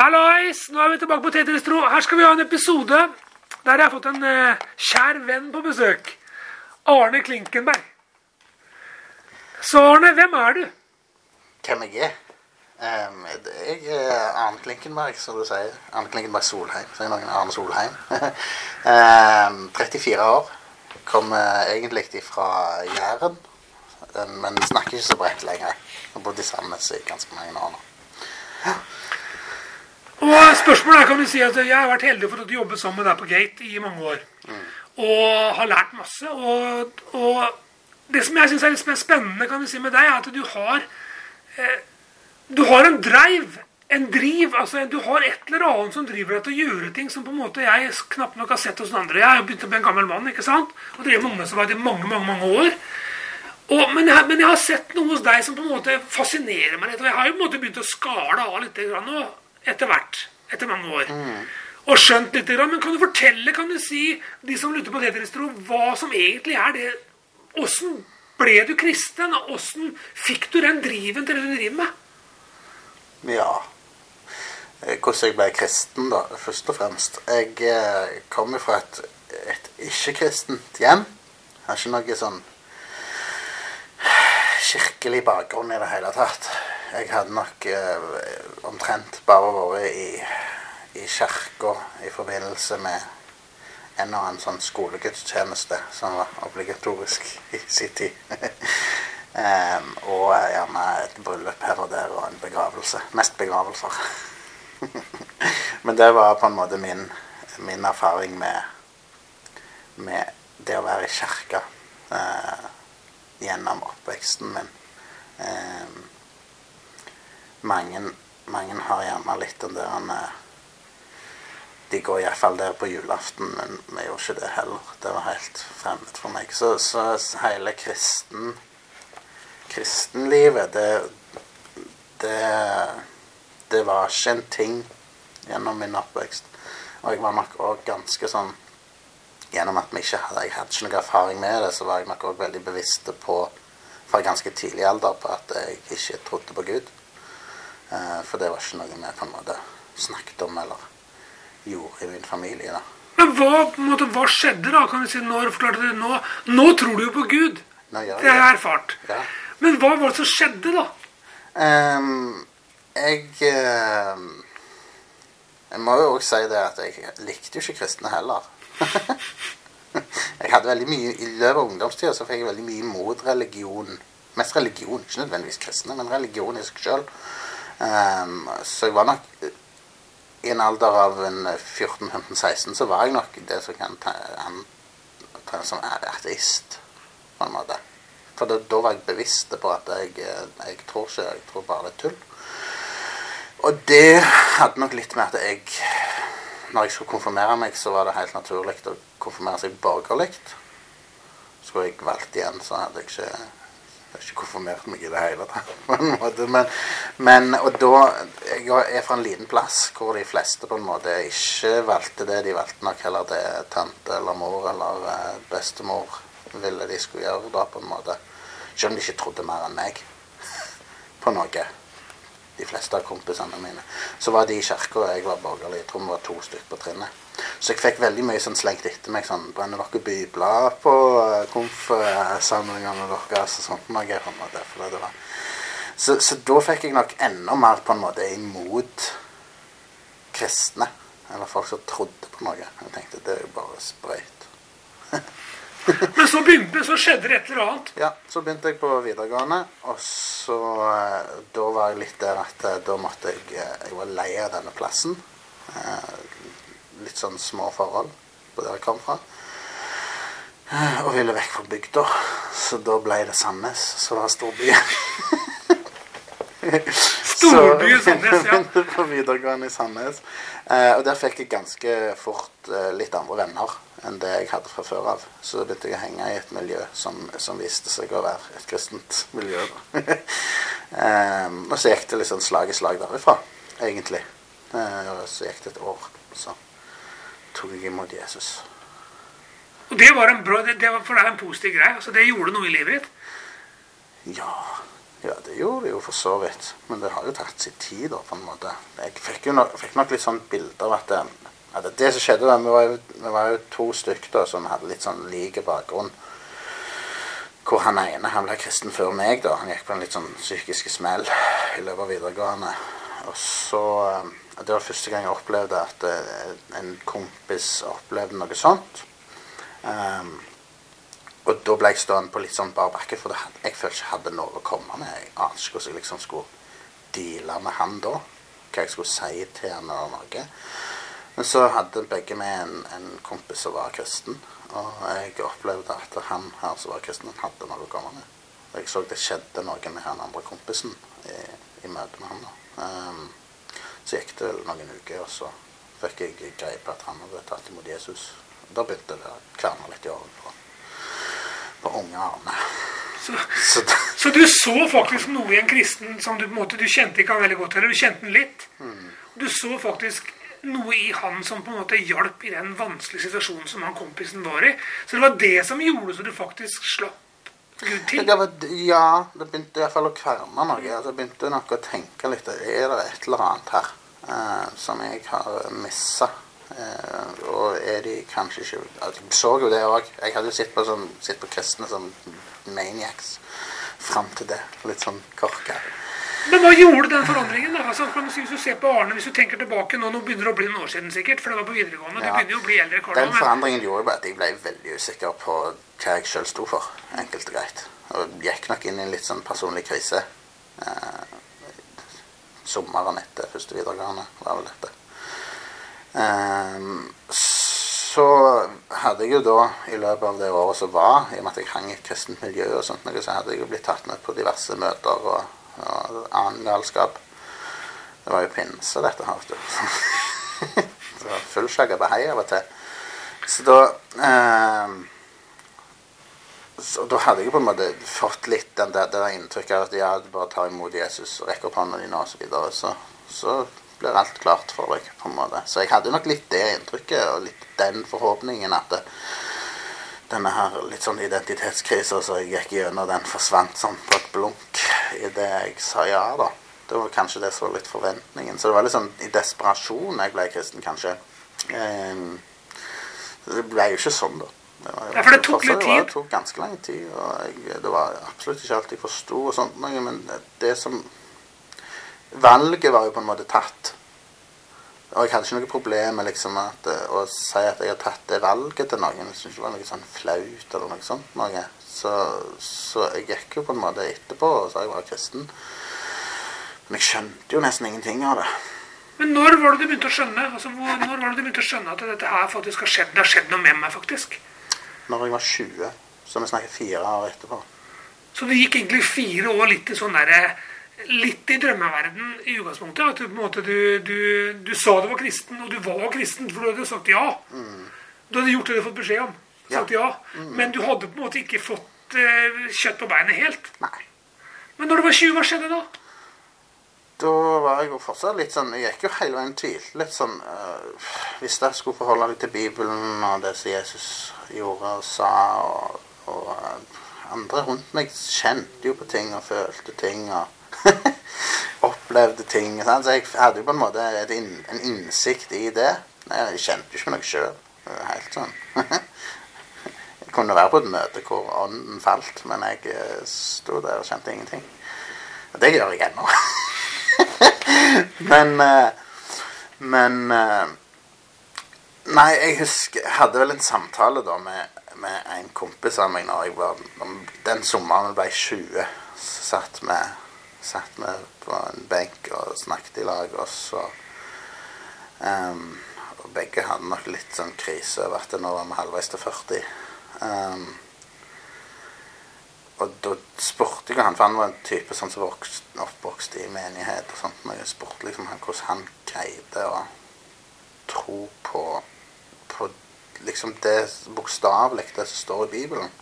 Hallois! Nå er vi tilbake på Tetris-tro. Her skal vi ha en episode der jeg har fått en uh, kjær venn på besøk. Arne Klinkenberg. Så Arne, hvem er du? Hvem jeg er? Um, jeg er Arne Klinkenberg, som du sier. Arne Klinkenberg Solheim. Sier noen Arne Solheim. um, 34 år. Kommer egentlig fra Jæren, men snakker ikke så bredt lenger. Jeg har bodd i Sandnes i ganske mange år nå. Og spørsmålet er, kan du si at Jeg har vært heldig for å jobbe sammen med deg på Gate i mange år. Og har lært masse. Og, og det som jeg syns er litt spennende kan du si med deg, er at du har eh, Du har en drive. En driv, altså Du har et eller annet som driver deg til å gjøre ting som på en måte jeg knapt nok har sett hos noen andre. Jeg har begynt å bli en gammel mann ikke sant? og drevet med ungdomsarbeid i mange mange, mange år. Og, men, jeg, men jeg har sett noe hos deg som på en måte fascinerer meg litt. og Jeg har jo på en måte begynt å skale av litt grann nå, etter hvert. Etter mange år. Og skjønt litt. Men kan du fortelle, kan du si, de som lytter på Tetris-tro, hva som egentlig er det Åssen ble du kristen? og Åssen fikk du den driven til det du driver med? Ja. Eh, Hvordan jeg ble kristen, da, først og fremst. Jeg eh, kommer fra et, et ikke-kristent hjem. Jeg har ikke noe sånn kirkelig bakgrunn i det hele tatt. Jeg hadde nok eh, omtrent bare vært i, i kirka i forbindelse med en og annen sånn skolegudstjeneste som var obligatorisk i sin tid. um, og gjerne et bryllup her og der og en begravelse. Mest begravelser. Men det var på en måte min, min erfaring med, med det å være i kirka uh, gjennom oppveksten min. Eh, mange, mange har gjerne litt den der eh, De går iallfall der på julaften, men vi gjorde ikke det heller. Det var helt fremmed for meg. Så, så hele kristen kristenlivet, det, det det var ikke en ting gjennom min oppvekst. Og jeg var nok òg ganske sånn Gjennom at vi ikke hadde, jeg hadde ikke noe erfaring med det, så var jeg nok òg veldig bevisst på fra ganske tidlig alder på at jeg ikke trodde på Gud. Eh, for det var ikke noe vi på en måte snakket om eller gjorde i min familie. da. Men hva, måte, hva skjedde da? kan du si, Når forklarte du nå? Nå tror du jo på Gud. Nå gjør Det har jeg erfart. Ja. Men hva var det som skjedde, da? Um, jeg um, Jeg må jo òg si det at jeg likte jo ikke kristne heller. jeg hadde veldig mye I løpet av ungdomstida så fikk jeg veldig mye imot religion. Mest religion, ikke nødvendigvis kristne, men religion i seg sjøl. Så jeg var nok I en alder av en 14-15-16 så var jeg nok det som kan an, som ateist, på en måte. For da, da var jeg bevisst på at jeg, eh, jeg tror ikke Jeg tror bare det er tull. Og det hadde nok litt med at jeg Når jeg skulle konfirmere meg, så var det helt naturlig å konfirmere seg borgerlig. Skulle jeg valgt igjen, så hadde jeg ikke jeg har ikke konfirmert meg i det hele tatt. på en måte. Men, men og da Jeg er fra en liten plass hvor de fleste på en måte ikke valgte det. De valgte nok heller det tante eller mor eller eh, bestemor ville de skulle gjøre da, på en måte. Selv om de ikke trodde mer enn meg på noe. De fleste av kompisene mine. Så var de i kirka, og jeg var borgerlig. Jeg tror vi var to stykker på trinnet. Så jeg fikk veldig mye sånn slengt etter meg sånn Brenner dere bibler på eh, konfsamlingene deres og sånt noe? på en måte, for det var. Så, så da fikk jeg nok enda mer på en måte imot kristne. Eller folk som trodde på noe. Jeg tenkte det er jo bare sprøyt. Men så begynte så skjedde det et eller annet. Ja, så begynte jeg på videregående, og så eh, Da var jeg litt der at eh, da måtte jeg Jeg var lei av denne plassen. Litt sånn små forhold på der jeg kom fra. Eh, og ville vekk fra bygda. Så da ble det Sandnes som var storbyen. Storbyen Sandnes, ja. på videregående i Sandnes. Eh, og der fikk jeg ganske fort eh, litt andre venner enn det jeg hadde fra før av. Så begynte jeg å henge i et miljø som, som viste seg å være et kristent miljø. eh, og så gikk det litt sånn slag i slag derifra, egentlig. Eh, og så gikk det et år. Så tok jeg imot Jesus. Og det var, en bra, det, det var for deg en positiv greie. altså Det gjorde noe i livet ditt. Ja, Ja, det gjorde det jo for så vidt. Men det har jo tatt sin tid, da, på en måte. Jeg fikk nok, fikk nok litt sånn bilde av at det, at det som skjedde, da, vi var, jo, vi var jo to stykker da, som hadde litt sånn lik bakgrunn. Hvor han ene han ble kristen før meg. da, Han gikk på en litt sånn psykiske smell i løpet av videregående. Og så eh, Det var første gang jeg opplevde at eh, en kompis opplevde noe sånt. Um, og da ble jeg stående på litt sånn bar bakke, for jeg følte ikke jeg hadde noe å komme med. Jeg ante ikke hvordan jeg liksom skulle deale med han da. Hva jeg skulle si til han eller noe. Men så hadde begge med en, en kompis som var kristen. Og jeg opplevde at han her som var kristen, hadde noe å komme med. Og jeg så det skjedde noe med han andre kompisen i, i møte med han. da. Ehm, så gikk det noen uker, og så fikk jeg greie på at han hadde tatt imot Jesus. Da begynte det å kverne litt i året på, på unge Arne. Så, Så så du så faktisk noe i en kristen som du på en måte, du kjente ikke han veldig godt, eller du kjente han litt. Du så faktisk noe i han som på en måte hjalp i den vanskelige situasjonen som han kompisen var i. Så det var det som gjorde så du faktisk slapp Gud til. det var, ja, det begynte i hvert fall å kverne noe. Altså, jeg begynte nok å tenke litt Er det et eller annet her eh, som jeg har missa? Eh, og er de kanskje ikke altså, Jeg så jo det òg. Jeg hadde jo sett på, sånn, på kristne som maniacs fram til det. Litt sånn korka. Men hva gjorde den forandringen? da? Altså, hvis du ser på Arne, hvis du tenker tilbake nå, nå begynner det å bli noen år siden sikkert, for det var på videregående, du begynner jo å bli eldre Karl, den Den men forandringen gjorde bare at jeg ble veldig usikker på hva jeg sjøl sto for. Enkelt og greit. Og gikk nok inn i en litt sånn personlig krise. Eh, sommeren etter første videregående var vel dette. Eh, så hadde jeg jo da, i løpet av det året som var, i og med at jeg hang i et kristent miljø, og sånt, så hadde jeg jo blitt tatt med på diverse møter og, og annen galskap. Det var jo pinse, dette her. det var full shagabahai av og til. Så da eh, så da hadde jeg på en måte fått litt den der, det inntrykket av at ja, du bare tar imot Jesus rekker opp hånda di og så videre, så, så blir alt klart for deg, på en måte. Så jeg hadde nok litt det inntrykket og litt den forhåpningen at det, denne her litt sånn identitetskrisa som jeg gikk gjennom, den forsvant sånn på et blunk idet jeg sa ja, da. Det var kanskje det som var litt forventningen. Så det var litt sånn i desperasjon jeg ble kristen, kanskje. Ehm, det ble jo ikke sånn, da. Det var Ja, for det tok litt tid. det tok ganske lang tid, og jeg, det var absolutt ikke alt jeg forsto og sånt men det, det som Valget var jo på en måte tatt. Og jeg hadde ikke noe problem med liksom at, eh, å si at jeg har tatt det valget til noen. Jeg syntes ikke det var noe sånn flaut eller noe sånt. Noe. Så, så jeg gikk jo på en måte etterpå og sa jeg var kristen. Men jeg skjønte jo nesten ingenting av det. Men når var det du begynte å skjønne altså, når var det du begynte å skjønne at dette her faktisk har skjedd? Det har skjedd noe med meg, faktisk. Når jeg var 20, så vi snakker fire år etterpå. Så det gikk egentlig fire år litt i sånn derre Litt i drømmeverden i utgangspunktet. At du på en måte du, du, du sa du var kristen, og du var kristen, for du hadde sagt ja. Du hadde gjort det du hadde fått beskjed om. Sagt ja. Men du hadde på en måte ikke fått eh, kjøtt på beinet helt. Nei. Men når du var 20, hva skjedde da? Da var jeg jo fortsatt litt sånn Jeg gikk jo hele veien tvilt. Litt sånn øh, Hvis jeg skulle forholde meg til Bibelen og det som Jesus gjorde og sa, og, og øh, andre rundt meg kjente jo på ting og følte ting og opplevde ting. Sant? Så jeg hadde jo på en måte en innsikt i det. Jeg kjente jo ikke noe sjøl. Helt sånn. Kunne være på et møte hvor ånden falt, men jeg øh, sto der og kjente ingenting. Og det gjør jeg ennå. men eh, Men eh, Nei, jeg husker Jeg hadde vel en samtale da med, med en kompis av meg når jeg var Den sommeren jeg ble 20. Så satt vi satt vi på en benk og snakket i lag, og så um, Og begge hadde nok litt sånn krise over at nå var vi halvveis til 40. Ehm, og da spurte jeg han, for han var en type sånn som vokst, oppvokste i menighet og sånt, men jeg spurte liksom han hvordan han greide å tro på, på liksom det bokstavelig, det som står i Bibelen.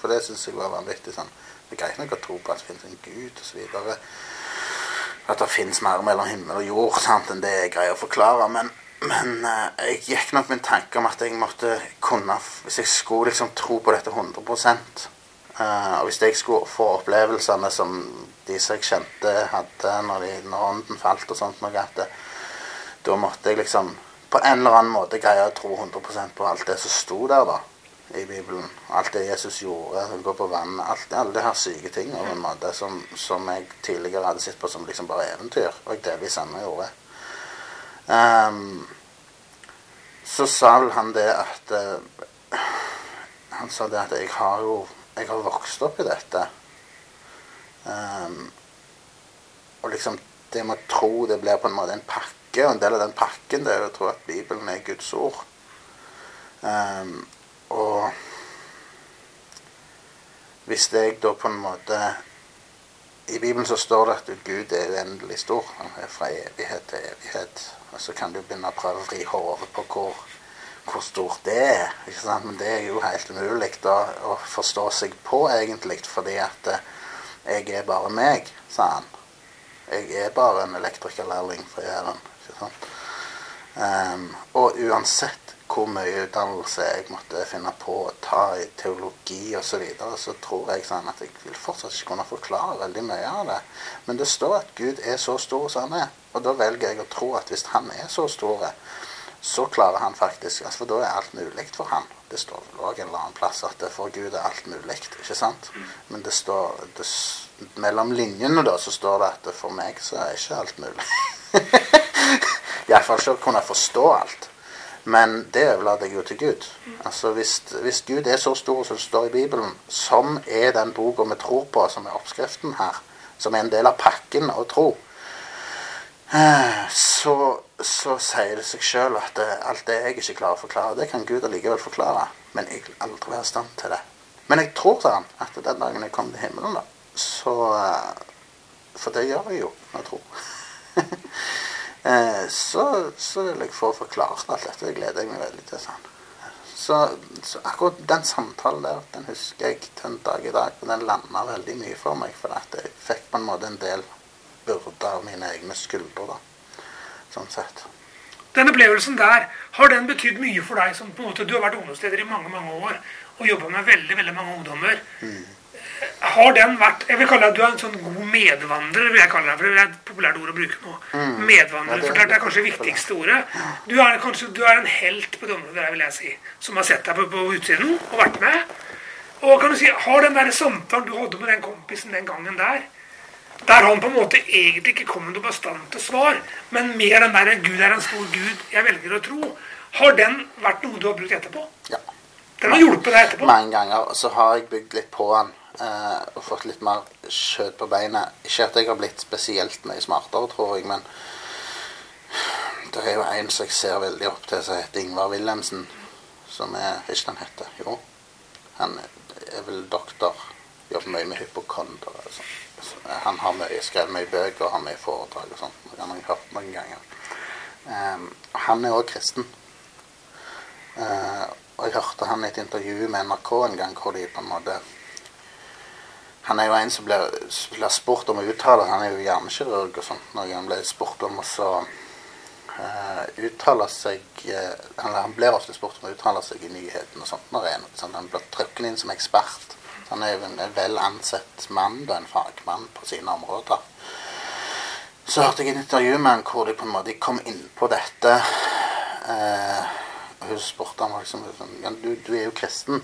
For det syns jeg var vanvittig sånn. Det er greit nok å tro på at det finnes en Gud osv. At det finnes mer mellom himmel og jord sant, enn det jeg greier å forklare. Men, men eh, jeg gikk nok med en tanke om at jeg måtte kunne Hvis jeg skulle liksom tro på dette 100 Eh, og hvis jeg skulle få opplevelsene som de som jeg kjente hadde når, de, når ånden falt og sånt, noe, at det, da måtte jeg liksom på en eller annen måte greie å tro 100% på alt det som sto der, da i Bibelen. Alt det Jesus gjorde, gå på vann, alt, alle de her syke tingene på en som, som, jeg tidligere hadde sett på som liksom bare eventyr, og jeg delvis ennå gjorde. Um, så sa vel han det at uh, Han sa det at jeg har jo jeg har vokst opp i dette. Um, og liksom det med tro det blir på en måte en pakke, og en del av den pakken det er å tro at Bibelen er Guds ord. Um, og hvis jeg da på en måte I Bibelen så står det at Gud er uendelig stor. Han er fra evighet til evighet. Og så kan du begynne å prøve å vri hodet på hvor, hvor, stort det er. Men det er jo helt umulig å forstå seg på, egentlig, fordi at eh, jeg er bare meg, sa han. Jeg er bare en elektrikerlærling fra Jæren. Um, og uansett hvor mye utdannelse jeg måtte finne på å ta i teologi osv., så, videre, så tror jeg sånn at jeg vil fortsatt ikke kunne forklare veldig mye av det. Men det står at Gud er så stor som han er. Og da velger jeg å tro at hvis han er så stor, så klarer han faktisk altså For da er alt mulig for han. Det står vel òg en eller annen plass at for Gud er alt mulig. ikke sant? Men det står det, mellom linjene da, så står det at for meg så er ikke alt mulig. Iallfall ikke å kunne forstå alt. Men det overlater jeg jo til Gud. Altså hvis, hvis, Gud er så stor som det står i Bibelen, som er den boka vi tror på, som er oppskriften her, som er en del av pakken å tro, så, så sier det seg sjøl at det, alt det jeg ikke klarer å forklare, det kan Gud allikevel forklare. Men jeg vil aldri være i stand til det. Men jeg tror til han at den dagen jeg kommer til himmelen, da, så For det gjør jeg jo, jeg tror. Eh, så, så, vil jeg få forklart alt dette. Det gleder jeg meg veldig til. Sånn. Så, så, akkurat den samtalen der, den husker jeg til en dag i dag. Og den landa veldig mye for meg. For at jeg fikk på en måte en del byrder av mine egne skuldre. da, Sånn sett. Den opplevelsen der, har den betydd mye for deg? som på en måte Du har vært ungdomsleder i mange mange år og jobba med veldig veldig mange ungdommer. Mm har den vært Jeg vil kalle deg du er en sånn god medvandrer. vil jeg kalle deg, for Det er et populært ord å bruke nå. Mm. Medvandrer. For det er kanskje det viktigste ordet. Du er, kanskje, du er en helt på det området, vil jeg si, som har sett deg på, på utsiden og vært med. Og kan du si, Har den der samtalen du hadde med den kompisen den gangen der, der han på en måte egentlig ikke kom med noe bastante svar, men mer den der 'Gud er en stor Gud, jeg velger å tro', har den vært noe du har brukt etterpå? Ja. Den har hjulpet deg etterpå? Mange ganger. Og så har jeg bygd litt på den eh, og fått litt mer kjøtt på beinet. Ikke at jeg har blitt spesielt mye smartere, tror jeg, men det er jo en som jeg ser veldig opp til, som heter Ingvar Wilhelmsen. Som er Ikke han heter? Jo. Han er vel doktor. Jobber mye med hypokonder. Altså. Han har mye, skrevet mye bøker og har mye foredrag og sånt. Det har jeg hørt mange ganger. Um, han er òg kristen. Uh, og jeg hørte han i et intervju med NRK en gang hvor de på en måte han er jo en som blir, spurt om å uttale Han er jo hjernekirurg og sånt. Når han blir spurt om å uh, uttale seg uh, han, blir ofte spurt om å uttale seg i nyhetene og sånt. Når en, sånn, han blir trukket inn som ekspert. Så han er jo en, en vel ansett mann, da, en fagmann på sine områder. Så hørte jeg et intervju med han hvor de på en måte kom inn på dette. Uh, Hun spurte ham liksom, ja, du, du er jo kristen.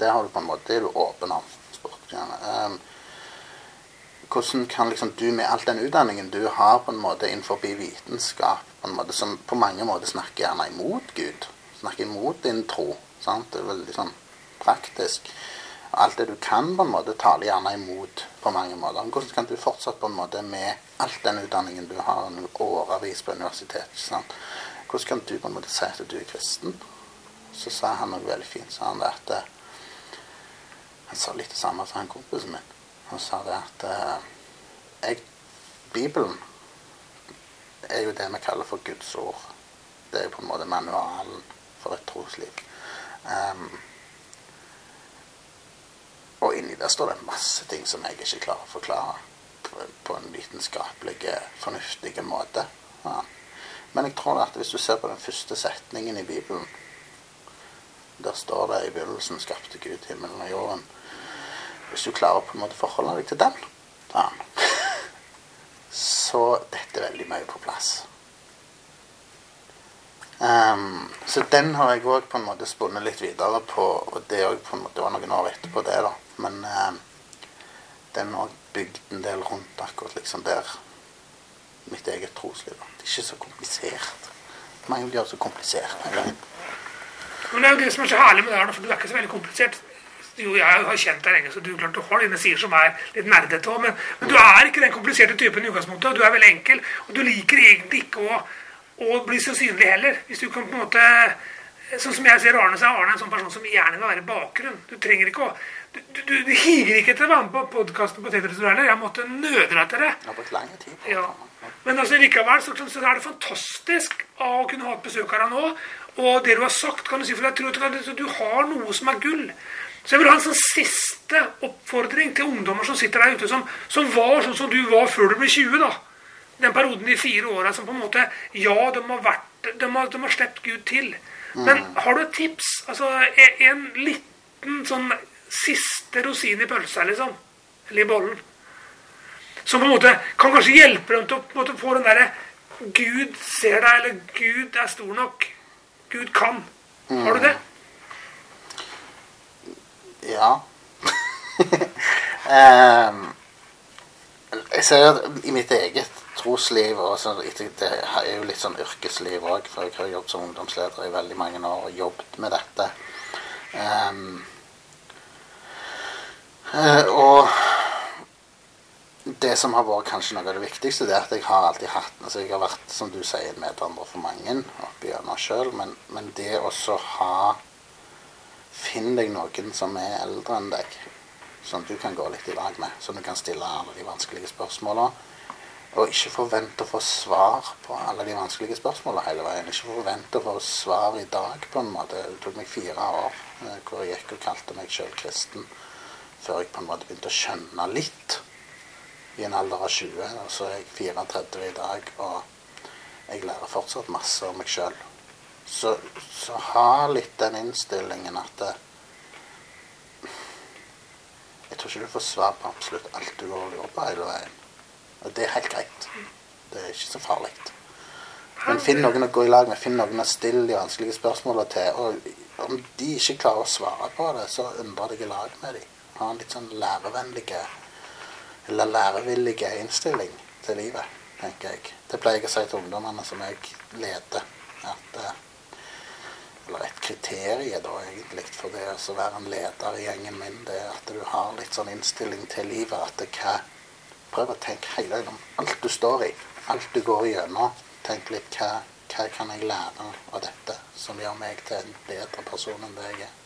Det har du på en måte, det er du åpen om. Um, hvordan kan liksom du med all den utdanningen du har på en måte innenfor vitenskap, på en måte, som på mange måter snakker gjerne imot Gud, snakker imot din tro sant? Det er veldig sånn praktisk. Alt det du kan, på en måte taler gjerne imot på mange måter. Hvordan kan du fortsatt på en måte med all den utdanningen du har årevis på universitetet sant? Hvordan kan du på en måte si at du er kristen? Så sa han noe veldig fint. sa han at han sa litt det samme som han kompisen min. Han sa det at uh, jeg, Bibelen er jo det vi kaller for Guds ord. Det er jo på en måte manualen for et trosliv. Um, og inni der står det masse ting som jeg ikke klarer å forklare på, på en vitenskapelig, fornuftig måte. Ja. Men jeg tror at hvis du ser på den første setningen i Bibelen, der står det i begynnelsen skapte Gud himmelen og jorden. Hvis du klarer å på en måte forholde deg til den, han, så dette er veldig mye på plass. Um, så den har jeg òg på en måte spunnet litt videre på, og det, på måte, det var noen år etterpå det, da. Men um, den har bygd en del rundt akkurat liksom der mitt eget trosliv. Det er ikke så komplisert. Mange det så komplisert. Men det er jo det som er så herlig med det her, for du er ikke så veldig komplisert. Jo, jeg har kjent deg lenge, så du, klart, du har dine sider som er litt nerdete òg, men, men du er ikke den kompliserte typen i utgangspunktet. Du er veldig enkel, og du liker egentlig ikke å, å bli så synlig heller. Hvis du kan på en måte Sånn som jeg ser Arne, så er Arne en sånn person som gjerne vil være i bakgrunn. Du trenger ikke å Du, du, du, higer ikke etter å være med på podkasten på heller. Jeg måtte nøde deg til det. Tid Ja. Men altså likevel så, så er det fantastisk å kunne ha et besøk her nå. Og det du har sagt, kan du si, for jeg tror at du har noe som er gull. Så jeg vil ha en sånn siste oppfordring til ungdommer som sitter der ute, som, som var sånn som du var før du ble 20. da. Den perioden de fire åra som på en måte Ja, de har vært De har, de har sluppet Gud til. Men har du et tips? Altså en, en liten sånn siste rosin i pølsa, liksom. Eller i bollen. Som på en måte kan kanskje hjelpe dem til å måte, få den derre Gud ser deg, eller Gud er stor nok. Gud kan. Har du det? Ja. um, jeg ser at i mitt eget trosliv og så, Det er jo litt sånn yrkesliv òg, for jeg har jobbet som ungdomsleder i veldig mange år og jobbet med dette. Um, og det som har vært kanskje noe av det viktigste, det er at jeg har alltid hatt altså Jeg har vært, som du sier, medvandrer for mange opp igjennom sjøl, men, men det også ha Finn deg noen som er eldre enn deg, som du kan gå litt i lag med. Som du kan stille alle de vanskelige spørsmåla. Og ikke forvente å få svar på alle de vanskelige spørsmåla hele veien. Ikke forvente å få svar i dag, på en måte. Det tok meg fire år eh, hvor jeg gikk og kalte meg sjøl kristen, før jeg på en måte begynte å skjønne litt. I en alder av 20. Og så er jeg 34 i dag, og jeg lærer fortsatt masse om meg sjøl. Så, så ha litt den innstillingen at det, Jeg tror ikke du får svar på absolutt alt du går og lurer på hele veien. Og det er helt greit. Det er ikke så farlig. Men finn noen å gå i lag med. Finn noen å stille de vanskelige spørsmålene til. Og om de ikke klarer å svare på det, så undrer deg i lag med dem. Ha en litt sånn lærevennlig eller lærevillig innstilling til livet, tenker jeg. Det pleier jeg å si til ungdommene som jeg leder. At, eh, eller et kriterium da egentlig for det å være en leder i gjengen min, det er at du har litt sånn innstilling til livet. At hva, prøv å tenke hele tiden om alt du står i, alt du går igjennom. Tenk litt hva, hva kan jeg lære av dette som gjør meg til en bedre person enn det jeg er.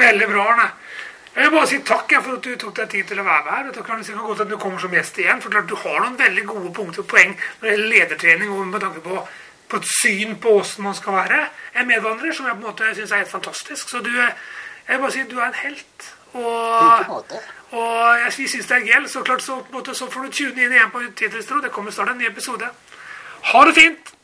Veldig bra, Arne. Jeg vil bare si takk for at du tok deg tid til å være med her. og kan sikkert at du kommer som gjest igjen. for klart Du har noen veldig gode punkter og poeng når det gjelder ledertrening og med tanke på, på et syn på åssen man skal være. En medvandrer som jeg på en måte syns er helt fantastisk. Så du, jeg vil bare si du er en helt. Og, og jeg syns det er gøy. Så klart så, måte, så får du tune inn igjen på Tidsro. Det kommer snart en ny episode. Ha det fint!